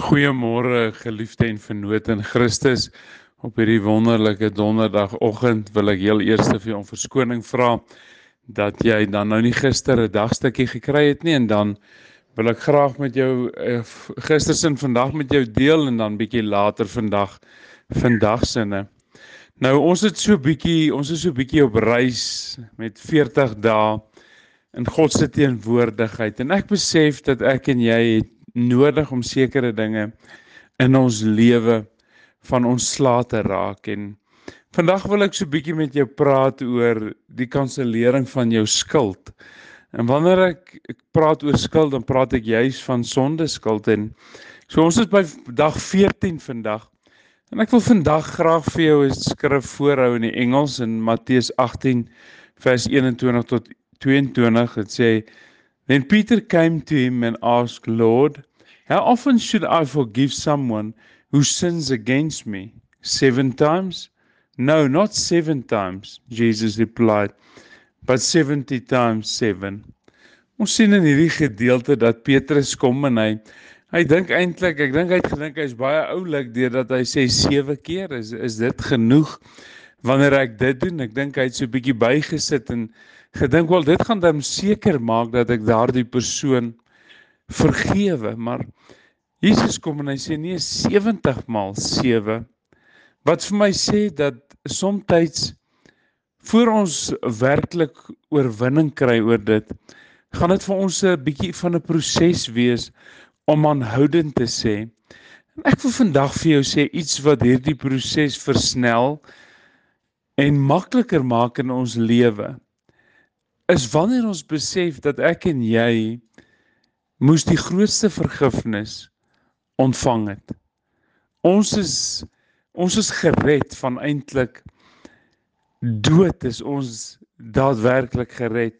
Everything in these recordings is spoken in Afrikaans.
Goeiemôre geliefde en vennote in Christus. Op hierdie wonderlike donderdagoggend wil ek heel eers vir jou om verskoning vra dat jy dan nou nie gister 'n dagstukkie gekry het nie en dan wil ek graag met jou uh, gistersin vandag met jou deel en dan bietjie later vandag vandag sinne. Nou ons het so bietjie ons is so bietjie op reis met 40 dae in God se teenwoordigheid en ek besef dat ek en jy het nodig om sekere dinge in ons lewe van ontslae te raak en vandag wil ek so 'n bietjie met jou praat oor die kansellering van jou skuld. En wanneer ek, ek praat oor skuld, dan praat ek juis van sondeskuld en so ons is by dag 14 vandag. En ek wil vandag graag vir jou 'n skrif voorhou in die Engels in Matteus 18 vers 21 tot 22. Dit sê Then Peter came to him and asked, Lord, how often should I forgive someone who sins against me? Seven times? No, not seven times, Jesus replied, but 70 times seven. Ons sien in hierdie gedeelte dat Petrus kom en hy hy dink eintlik, ek dink hy het gedink hy's baie oulik deurdat hy sê 7 keer is is dit genoeg wanneer ek dit doen. Ek dink hy het so 'n bietjie bygesit en gedink wel dit gaan dan seker maak dat ek daardie persoon vergewe, maar Jesus kom en hy sê nee 70 maal 7 wat vir my sê dat soms voor ons werklik oorwinning kry oor dit gaan dit vir ons 'n bietjie van 'n proses wees om aanhoudend te sê. En ek wil vandag vir jou sê iets wat hierdie proses versnel en makliker maak in ons lewe is wanneer ons besef dat ek en jy moes die grootste vergifnis ontvang het. Ons is ons is gered van eintlik dood is ons daadwerklik gered.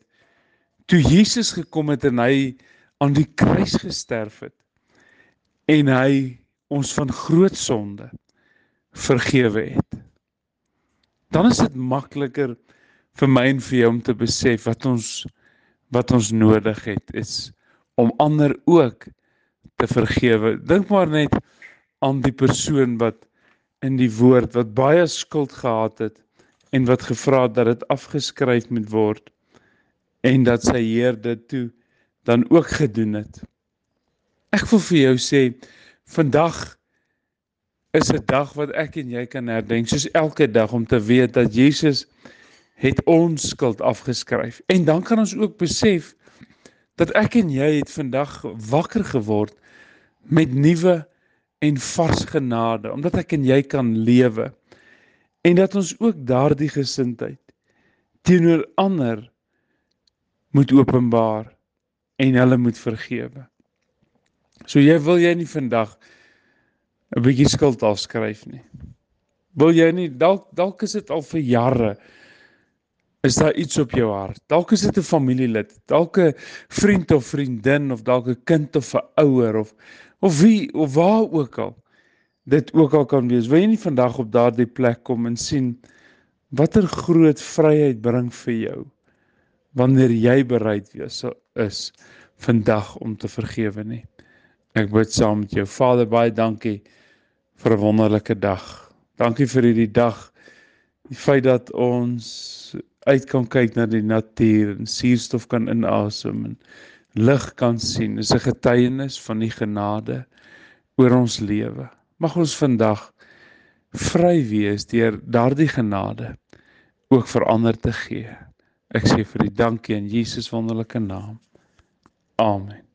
Toe Jesus gekom het en hy aan die kruis gesterf het en hy ons van groot sonde vergewe het. Dan is dit makliker vir my en vir jou om te besef wat ons wat ons nodig het is om ander ook te vergewe. Dink maar net aan die persoon wat in die woord wat baie skuld gehad het en wat gevra het dat dit afgeskryf moet word en dat sy Heer dit toe dan ook gedoen het. Ek wil vir jou sê vandag is 'n dag wat ek en jy kan herdenk soos elke dag om te weet dat Jesus het ons skuld afgeskryf. En dan kan ons ook besef dat ek en jy het vandag wakker geword met nuwe en vars genade omdat ek en jy kan lewe. En dat ons ook daardie gesindheid teenoor ander moet openbaar en hulle moet vergewe. So jy wil jy nie vandag 'n bietjie skuld afskryf nie. Wil jy nie dalk dalk is dit al vir jare is daar iets op jou hart. Dalk is dit 'n familielid, dalk 'n vriend of vriendin of dalk 'n kind of 'n ouer of of wie of waar ook al. Dit ook al kan wees. Wil jy nie vandag op daardie plek kom en sien watter groot vryheid bring vir jou wanneer jy bereid wees is vandag om te vergewe nie. Ek bid saam met jou. Vader, baie dankie vir 'n wonderlike dag. Dankie vir hierdie dag. Die feit dat ons uit kan kyk na die natuur en suurstof kan inasem en lig kan sien. Dis 'n getuienis van die genade oor ons lewe. Mag ons vandag vry wees deur daardie genade ook vir ander te gee. Ek sê vir die dankie in Jesus wonderlike naam. Amen.